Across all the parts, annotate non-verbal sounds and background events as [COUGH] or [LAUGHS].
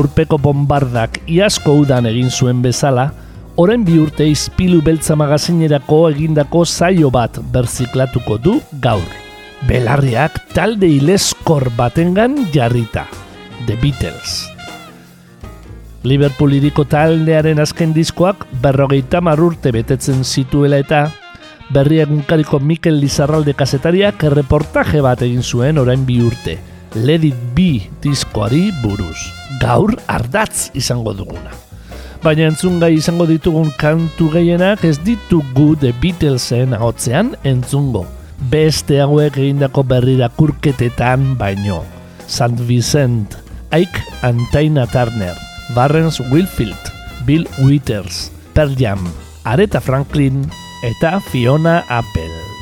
Urpeko bombardak iasko udan egin zuen bezala, orain bi urte izpilu beltza magazinerako egindako zaio bat berziklatuko du gaur. Belarriak talde ileskor batengan jarrita. The Beatles. Liverpool iriko taldearen azken diskoak berrogeita urte betetzen zituela eta berri egunkariko Mikel Lizarralde kasetariak reportaje bat egin zuen orain bi urte. Let It Be diskoari buruz. Gaur ardatz izango duguna. Baina entzungai izango ditugun kantu gehienak ez ditugu The Beatlesen ahotzean entzungo. Beste hauek egindako berrira kurketetan baino. St. Vincent, Ike and Tina Turner, Barrens Wilfield, Bill Withers, Pearl Jam, Aretha Franklin eta Fiona Apple.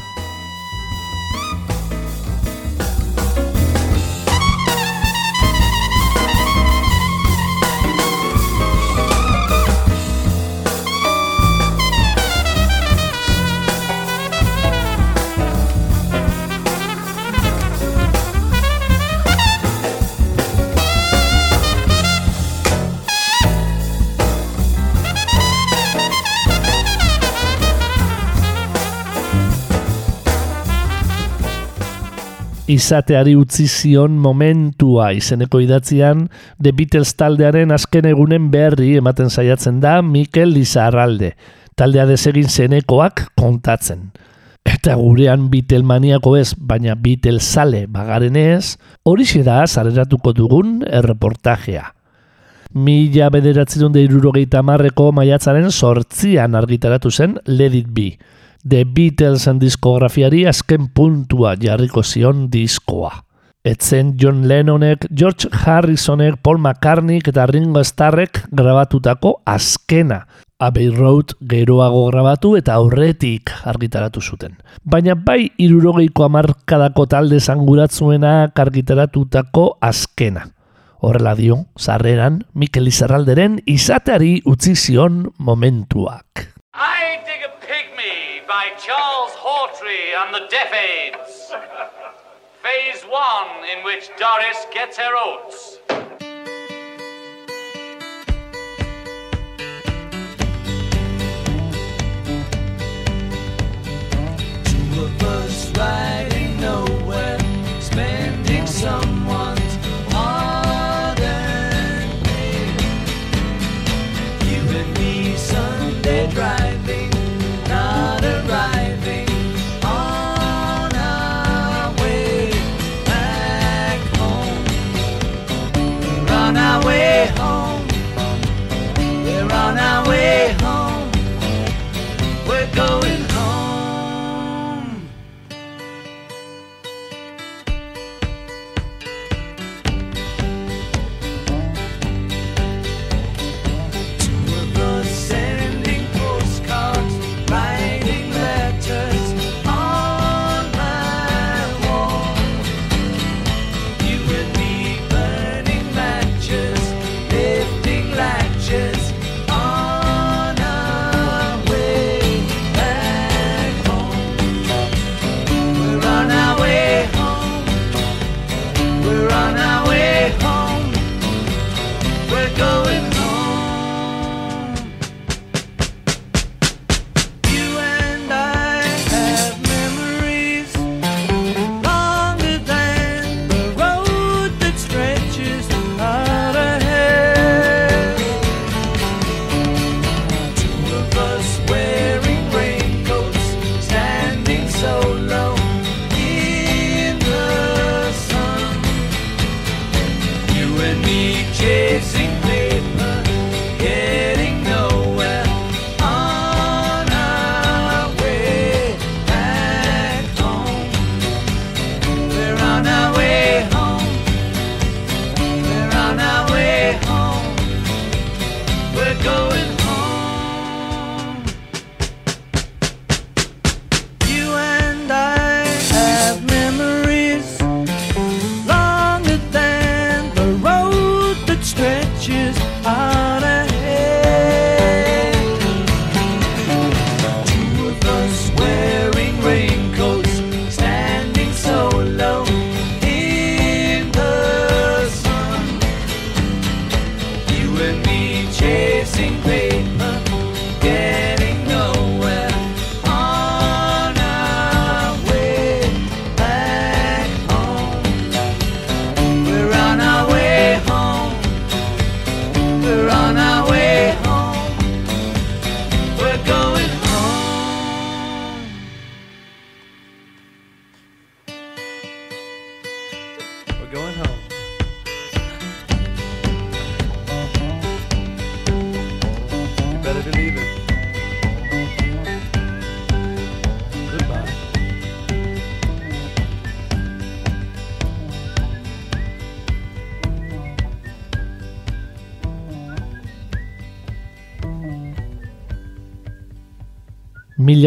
Izateari utzi zion momentua izeneko idatzian The Beatles taldearen azken egunen berri ematen saiatzen da Mikel Lizarralde, taldea desegin zenekoak kontatzen. Eta gurean Beatlemaniako ez, baina Beatles sale bagaren ez, hori da zareratuko dugun erreportajea. Mila bederatzen dut irurogeita marreko maiatzaren sortzian argitaratu zen Let It Be, The Beatlesen diskografiari azken puntua jarriko zion diskoa. Etzen John Lennonek, George Harrisonek, Paul McCartney eta Ringo Starrek grabatutako azkena. Abbey Road geroago grabatu eta aurretik argitaratu zuten. Baina bai irurogeiko amarkadako talde zanguratzuena argitaratutako azkena. Horrela dio, zarreran, Mikel Izarralderen izateari utzi zion momentuak. By Charles Hawtrey and the Deaf Aids. [LAUGHS] Phase one, in which Doris gets her oats.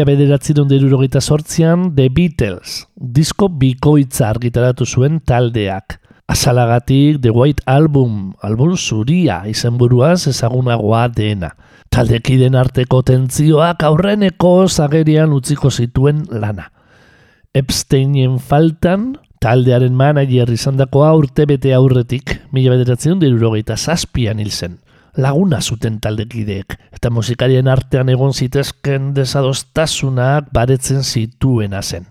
Mila bederatziron derurogeita sortzian The Beatles, disko bikoitza argitaratu zuen taldeak. Azalagatik The White Album, album zuria izenburuaz ezagunagoa dena. Taldekiden arteko tentzioak aurreneko zagerian utziko zituen lana. Epsteinen faltan, taldearen manager izandakoa urtebete aurretik, mila bederatzion derurogeita zazpian hil zen laguna zuten taldekideek, eta musikarien artean egon zitezken desadostasunak baretzen zituena zen.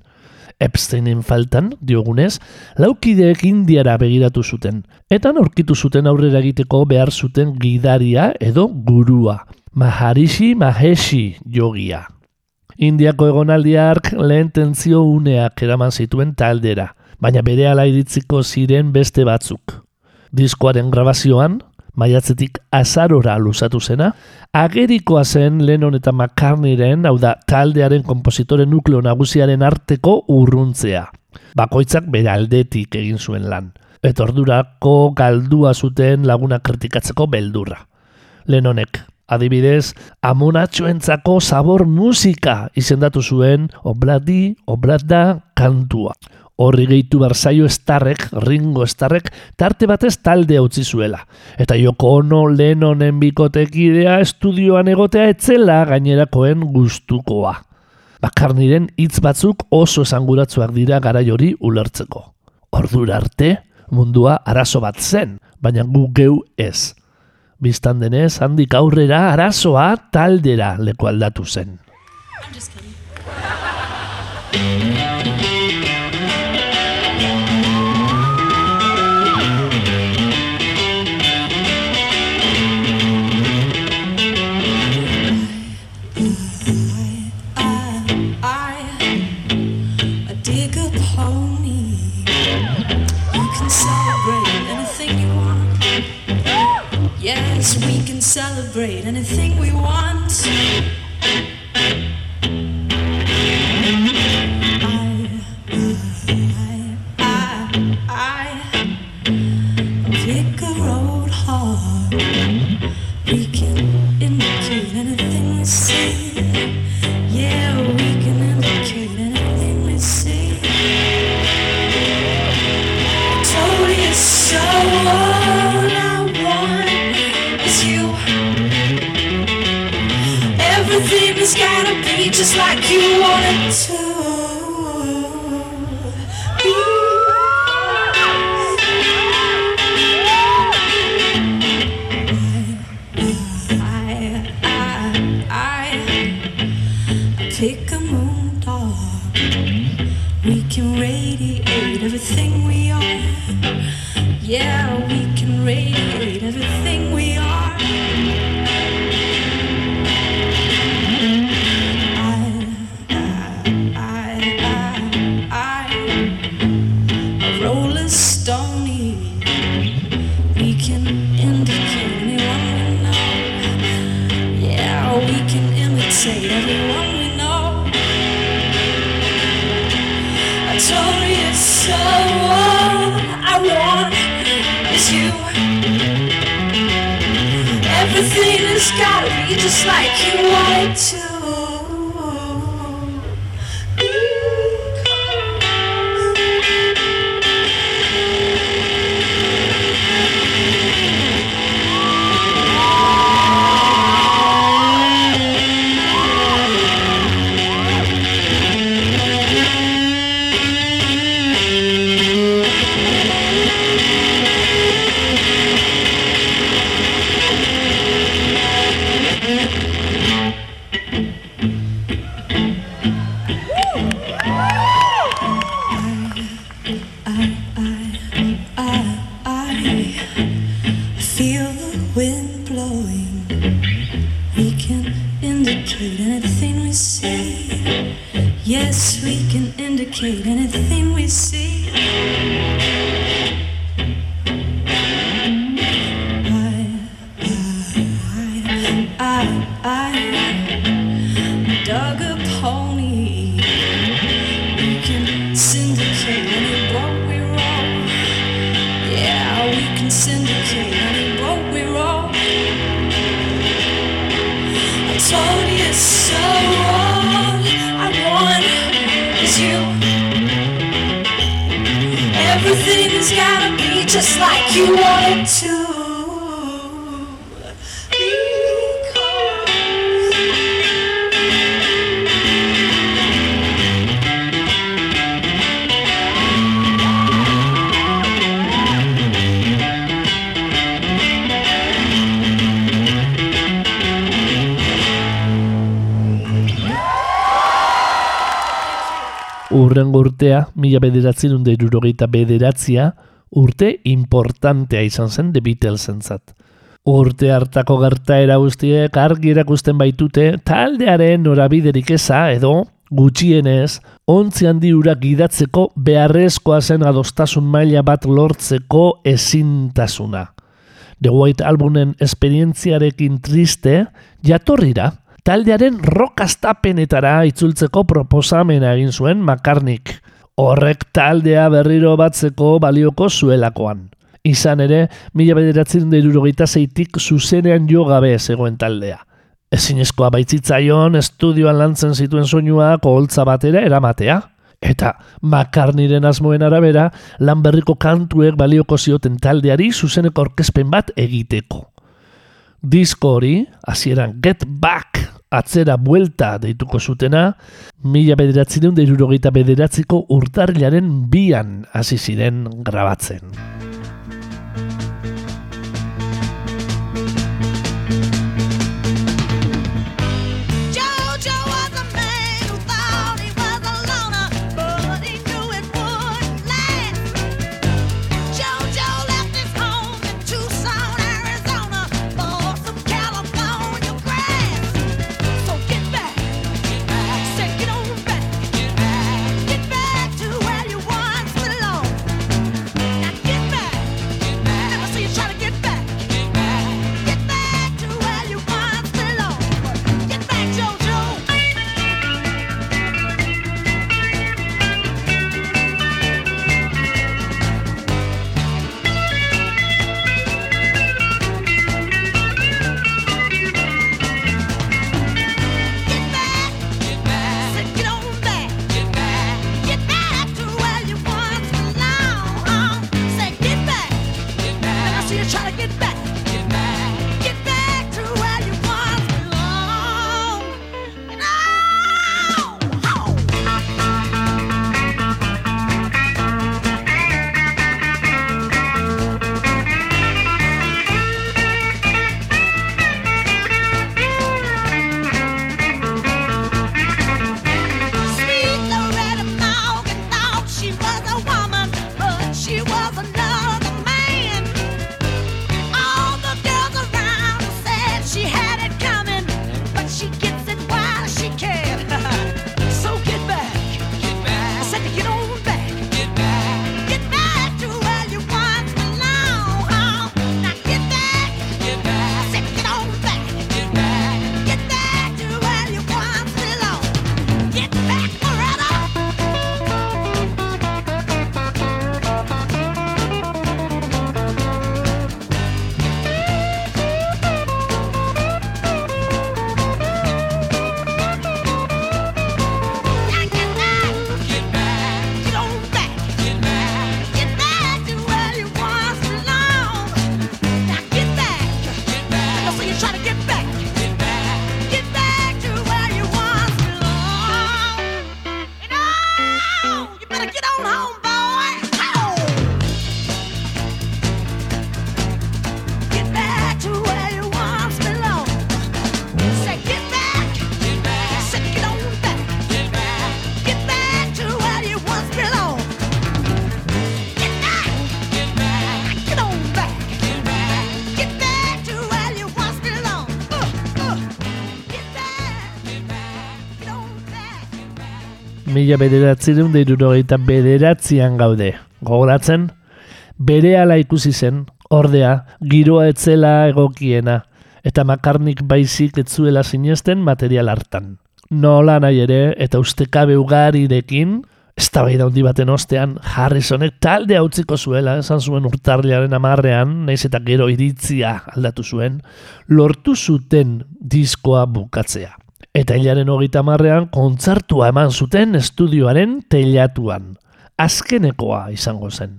Epsteinen faltan, diogunez, laukideek indiara begiratu zuten, eta aurkitu zuten aurrera egiteko behar zuten gidaria edo gurua, Maharishi Maheshi jogia. Indiako egonaldiark lehen tentzio uneak eraman zituen taldera, baina bere ala iritziko ziren beste batzuk. Diskoaren grabazioan, maiatzetik azarora luzatu zena, agerikoa zen Lennon eta McCartneyren, hau da, taldearen kompositore nukleo nagusiaren arteko urruntzea. Bakoitzak bere aldetik egin zuen lan. Eta ordurako galdua zuten laguna kritikatzeko beldurra. Lennonek, adibidez, amonatxoentzako sabor musika izendatu zuen obladi, oblada kantua. Horri gehitu barzaio estarrek, ringo estarrek, tarte batez taldea utzi zuela. Eta Joko Ono Lennonen bikotekidea estudioan egotea etzela gainerakoen gustukoa. Bakarniren hitz batzuk oso esanguratsuak dira garai hori ulertzeko. Ordura arte, mundua arazo bat zen, baina gu geu ez. Bistan denez, handik aurrera arazoa taldera leku aldatu zen. I, I We can celebrate anything we want. Everything has gotta be just like you want it to. Urrengo urtea, mila bederatzen da irurogeita bederatzia, urte importantea izan zen The Beatlesentzat. Urte hartako gertaera guztiek argi erakusten baitute taldearen norabiderik eza edo gutxienez ontzi handi urak gidatzeko beharrezkoa zen adostasun maila bat lortzeko ezintasuna. The White Albumen esperientziarekin triste jatorrira taldearen rokastapenetara itzultzeko proposamena egin zuen makarnik. Horrek taldea berriro batzeko balioko zuelakoan. Izan ere, mila bederatzen da zeitik zuzenean jo gabe zegoen taldea. Ezinezkoa baitzitzaion estudioan lantzen zituen soinuak oholtza batera eramatea. Eta makarniren asmoen arabera, lan berriko kantuek balioko zioten taldeari zuzeneko orkezpen bat egiteko. Disko hori, hasieran Get Back atzera buelta deituko zutena, mila bederatzen da irurogeita bederatziko urtarrilaren bian hasi ziren grabatzen. Mila bederatzen da irurogeita bederatzean gaude. Gogoratzen? Bere ala ikusi zen, ordea, giroa etzela egokiena, eta makarnik baizik etzuela sinesten material hartan. Nola nahi ere, eta ustekabe ugarirekin, Eztabaida handi baten ostean, Harrisonek talde utziko zuela, esan zuen urtarriaren amarrean, naiz eta gero iritzia aldatu zuen, lortu zuten diskoa bukatzea. Eta hilaren hogeita marrean kontzartua eman zuten estudioaren teilatuan. Azkenekoa izango zen.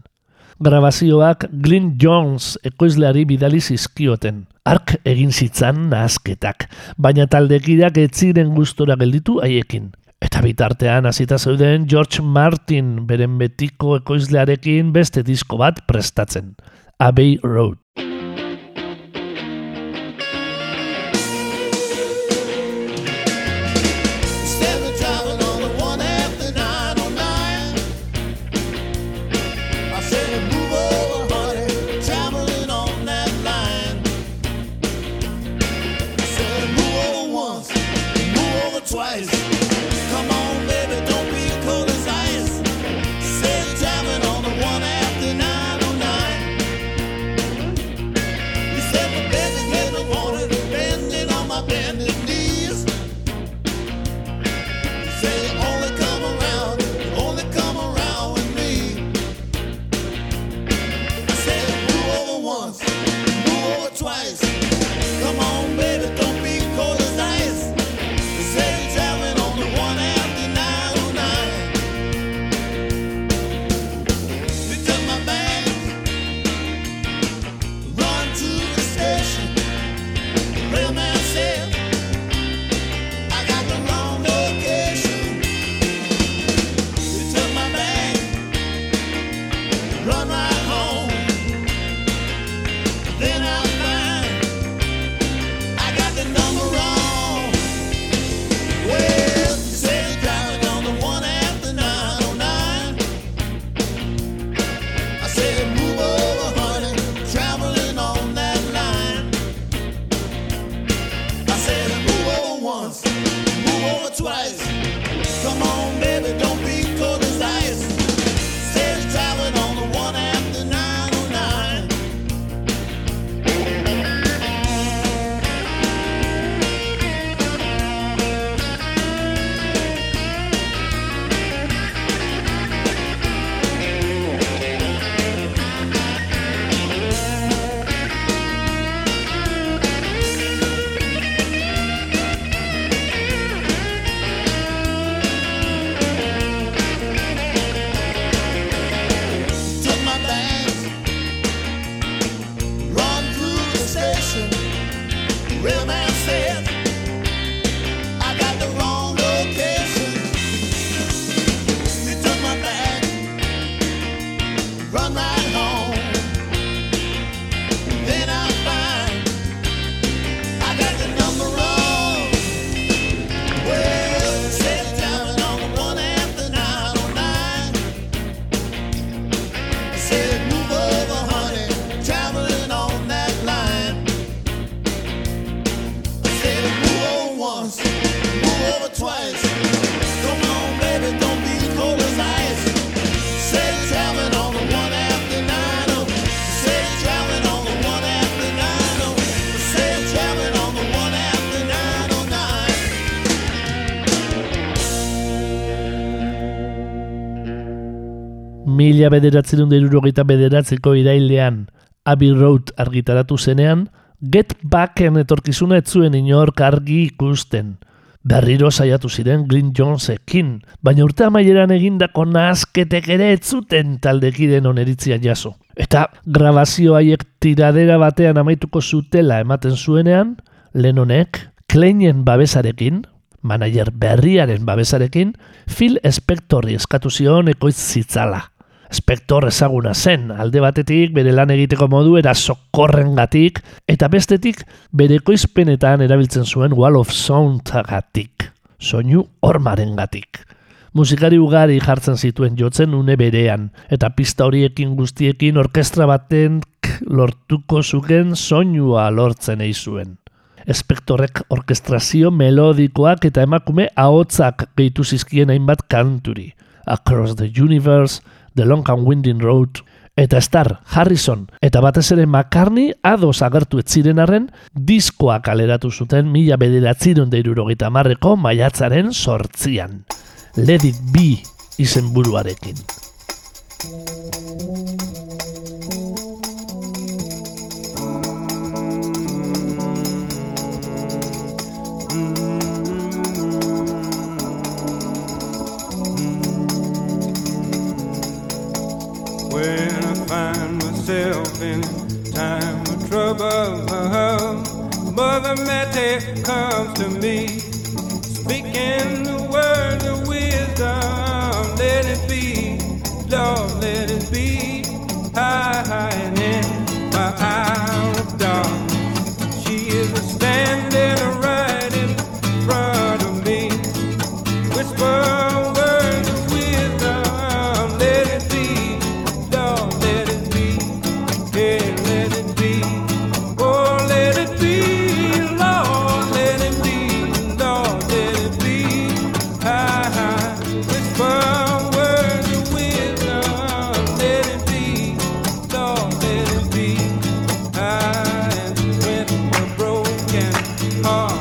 Grabazioak Glyn Jones ekoizleari bidali zizkioten. Ark egin zitzan nahazketak, baina taldekideak ez ziren gustora gelditu haiekin. Eta bitartean hasita zeuden George Martin beren betiko ekoizlearekin beste disko bat prestatzen. Abbey Road. Once, move over twice. Come on, baby, don't be Mila bederatzerun derurogeita bederatzeko irailean Abbey Road argitaratu zenean, Get Backen etorkizuna ez zuen inork argi ikusten. Berriro saiatu ziren Glyn Jonesekin, baina urte amaieran egindako nahazketek ere ez zuten taldekiden oneritzia jaso. Eta grabazio haiek tiradera batean amaituko zutela ematen zuenean, Lennonek, Kleinen babesarekin, manager berriaren babesarekin, Phil Spectorri eskatu zion ekoiz zitzala. Spector ezaguna zen, alde batetik bere lan egiteko modu era sokorrengatik, eta bestetik bere ekoizpenetan erabiltzen zuen Wall of Soundagatik, soinu hormarengatik. Musikari ugari jartzen zituen jotzen une berean, eta pista horiekin guztiekin orkestra baten lortuko zuken soinua lortzen ei zuen. Espektorrek orkestrazio melodikoak eta emakume ahotsak gehitu zizkien hainbat kanturi. Across the Universe, The Long and Winding Road, eta Star, Harrison, eta batez ere McCartney ados agertu ez ziren arren, diskoa kaleratu zuten mila bederatziron deirurogeita marreko maiatzaren sortzian. Let it be, izenburuarekin. Trouble, Mother Mette comes to me, speaking the words of wisdom. Let it be, Lord, let it be. Hiding in my hour Oh.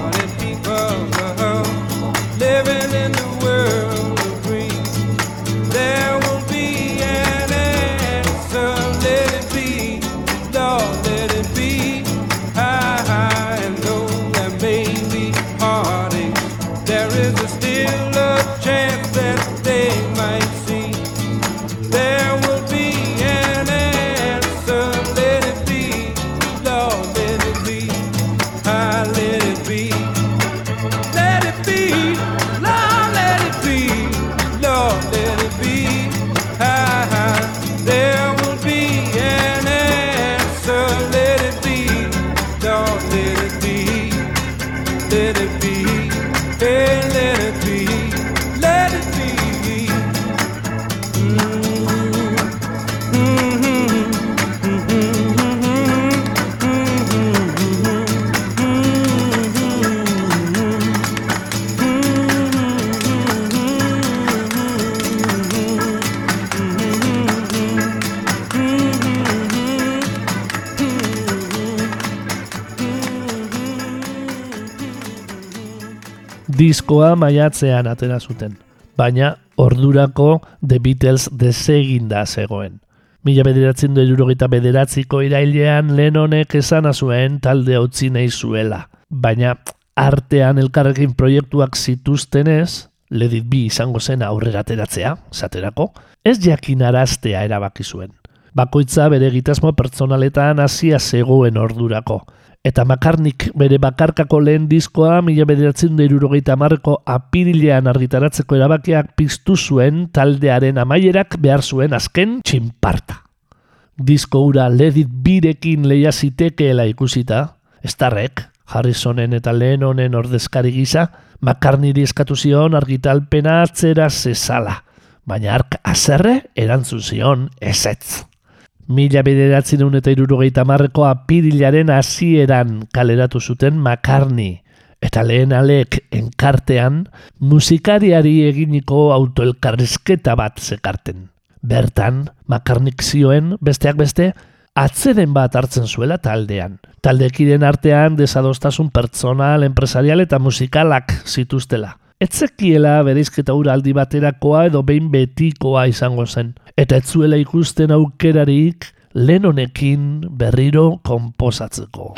Diskoa maiatzean atera zuten, baina ordurako The Beatles deseginda zegoen. Mila bederatzen du erurogeita bederatziko irailean Lennonek esan zuen talde utzi nahi zuela. Baina artean elkarrekin proiektuak zituztenez, Let It Be izango zen aurrera ateratzea, zaterako, ez jakinaraztea erabaki zuen. Bakoitza bere egitasmo pertsonaletan hasia zegoen ordurako. Eta makarnik bere bakarkako lehen diskoa mila bederatzen irurogeita apirilean argitaratzeko erabakiak piztu zuen taldearen amaierak behar zuen azken txinparta. Disko ura ledit birekin leia zitekeela ikusita, Starrek, Harrisonen eta Lennonen ordezkari gisa, makarniri eskatu zion argitalpena atzera zezala, baina ark azerre erantzun zion ezetz. Mila bederatzen eta irurogeita marreko apirilaren hasieran kaleratu zuten makarni, eta lehen alek enkartean musikariari eginiko autoelkarrizketa bat zekarten. Bertan, makarnik zioen, besteak beste, atzeden bat hartzen zuela taldean. Taldekiden artean desadostasun pertsonal, empresarial eta musikalak zituztela. Etzekiela bereizketa hura aldi baterakoa edo behin betikoa izango zen. Eta ez zuela ikusten aukerarik Lennonekin berriro konposatzeko.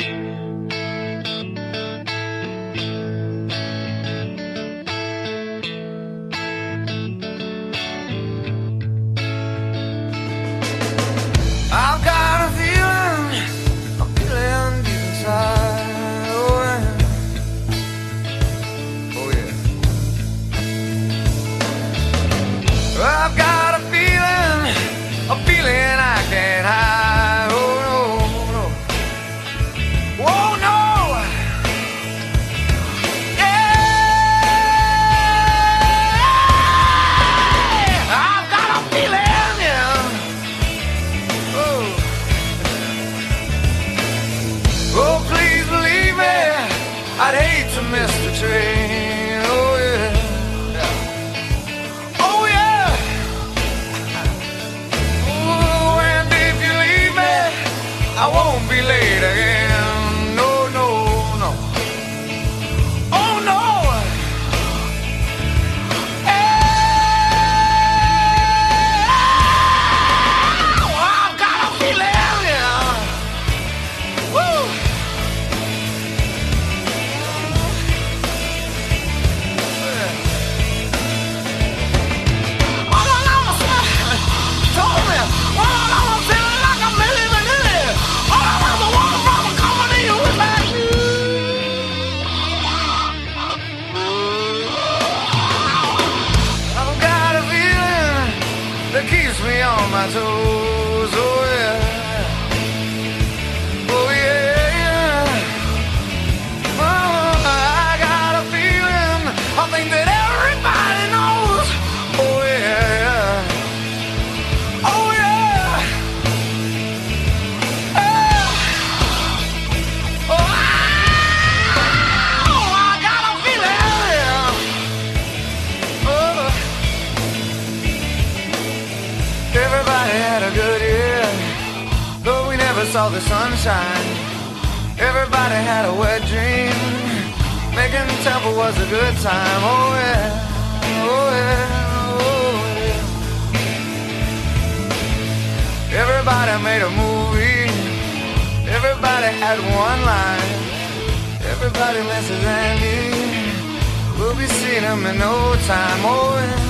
I'm owing.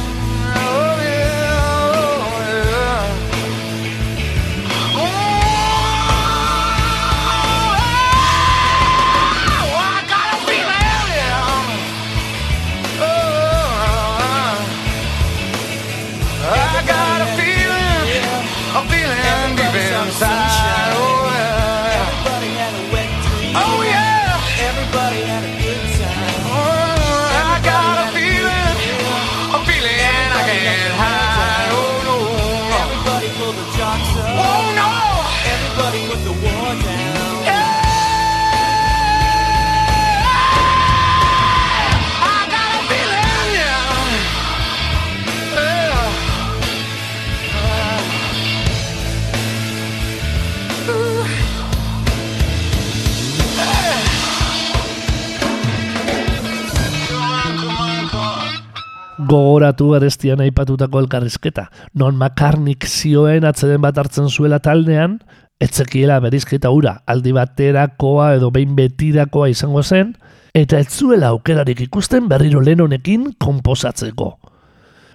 Gogoratu arestian aipatutako elkarrizketa. Non makarnik zioen atzeden bat hartzen zuela taldean, etzekiela berizketa ura, aldi baterakoa edo behin betirakoa izango zen, eta ez zuela aukerarik ikusten berriro lenonekin konposatzeko.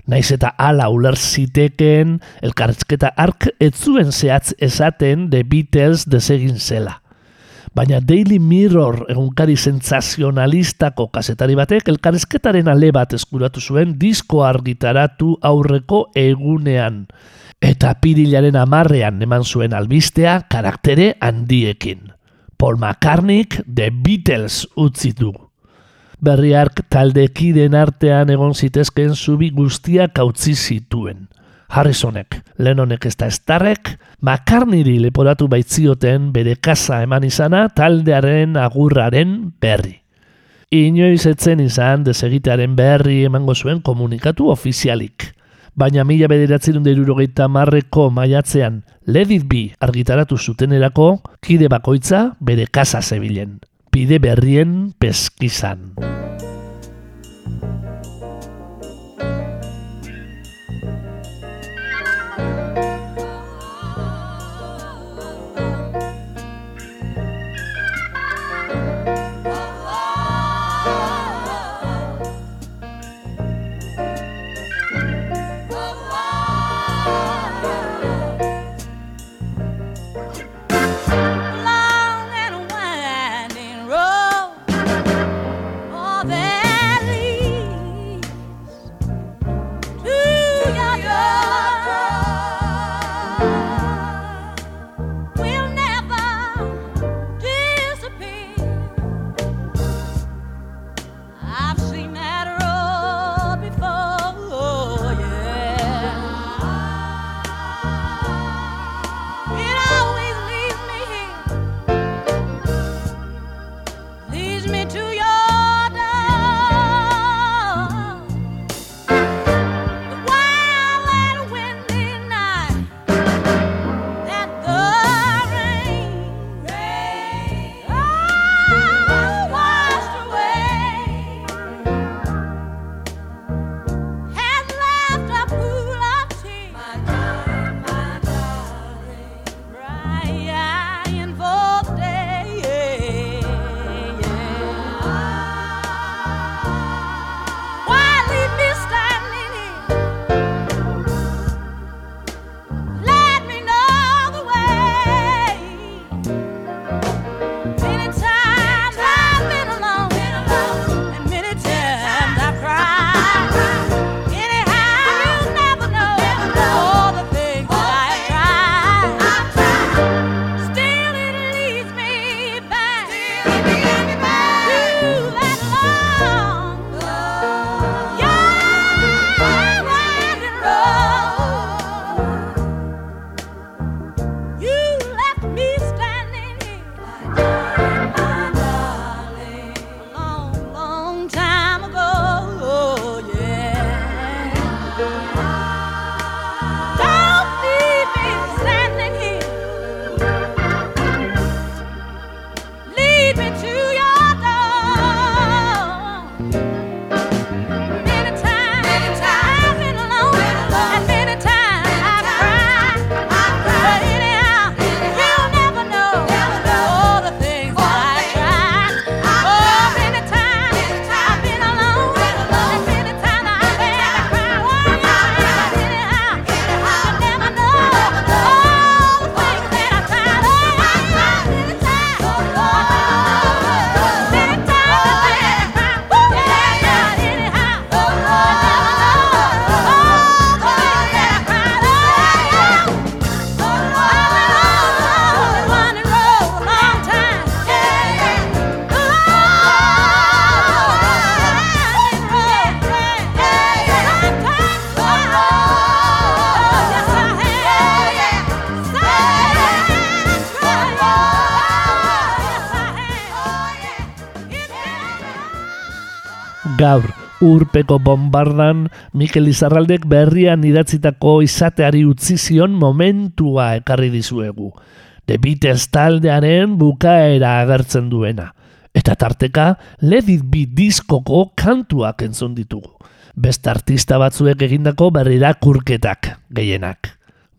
Naiz eta ala uler zitekeen elkarrizketa ark ez zuen zehatz esaten The Beatles desegin zela. Baina Daily Mirror egunkari sensazionalistako kasetari batek elkarrizketaren ale bat eskuratu zuen disko argitaratu aurreko egunean. Eta pirilaren amarrean eman zuen albistea karaktere handiekin. Paul McCartneyk The Beatles utzi du. Berriark taldekiden artean egon zitezkeen zubi guztiak utzi zituen. Harrisonek, Lennonek ez da estarrek, McCartneyri leporatu baitzioten bere kasa eman izana taldearen agurraren berri. Inoiz etzen izan desegitearen berri emango zuen komunikatu ofizialik. Baina mila bederatzerun derurogeita marreko maiatzean Let Be argitaratu zutenerako, kide bakoitza bere kasa zebilen. Pide berrien peskizan. Gaur, urpeko bombardan, Mikel Izarraldek berrian idatzitako izateari utzi zion momentua ekarri dizuegu. The Beatles taldearen bukaera agertzen duena. Eta tarteka, Let It Be diskoko kantuak entzun ditugu. Beste artista batzuek egindako berrirakurketak gehienak.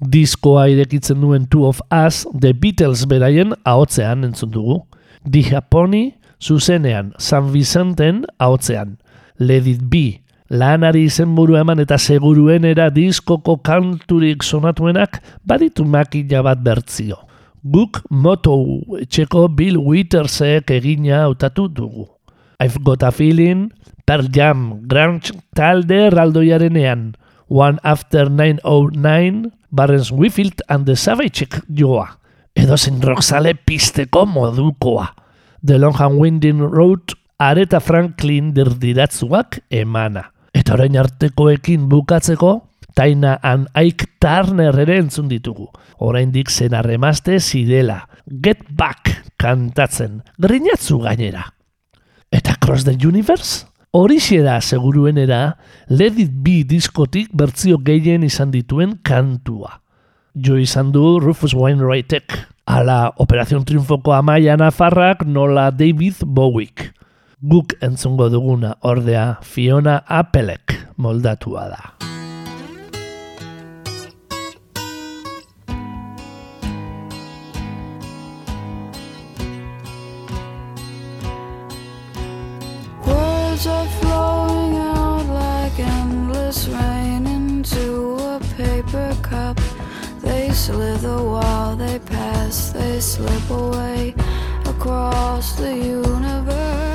Diskoa irekitzen duen Two of Us, The Beatles beraien ahotzean entzun dugu. Di Japoni, zuzenean, San Vicenten ahotzean. Let It Be, lanari izenburu eman eta seguruenera diskoko kanturik sonatuenak baditu makila bat bertzio. Guk moto etxeko Bill Withersek egina hautatu dugu. I've got a feeling, Pearl Jam, grunge talde erraldoiarenean, One After 909, Barnes Whitfield and the Savagek joa. Edo zen roxale pisteko modukoa. The Long and Winding Road, Aretha Franklin dirdiratzuak emana. Eta orain artekoekin bukatzeko, Taina and Ike Turner ere entzun ditugu. Oraindik zen arremazte zidela. Get Back kantatzen. Grinatzu gainera. Eta Cross the Universe? Horixe da seguruenera Let It Be diskotik bertzio gehien izan dituen kantua. Jo izan du Rufus Wainwrightek. Ala Operación Triunfoko amaia nafarrak nola David Bowick. Guk entzungo duguna ordea Fiona Appelek moldatua da. Words are flowing out like endless rain into a paper cup. They slither while they pass, they slip away across the universe.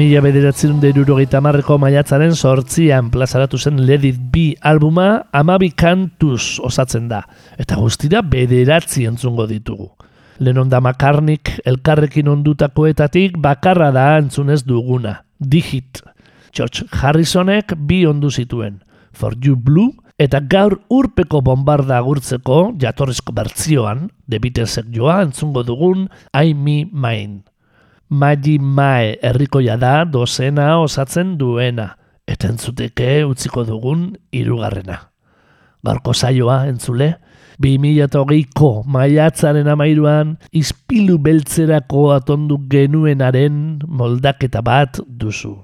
Mila bederatzen derurogeita marreko maiatzaren sortzian plazaratu zen Let It Be albuma amabi kantuz osatzen da. Eta guztira bederatzi entzungo ditugu. Lennon da McCartneyk elkarrekin ondutakoetatik bakarra da entzunez duguna. Digit. George Harrisonek bi ondu zituen. For You Blue eta gaur urpeko bombarda agurtzeko jatorrizko bertzioan, The Beatlesek joa entzungo dugun I Me Mine. Magi Mae herrikoia da dozena osatzen duena, eta entzuteke utziko dugun hirugarrena. Gaurko saioa entzule, 2008ko maiatzaren amairuan izpilu beltzerako atondu genuenaren moldaketa bat duzu.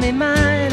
my mind.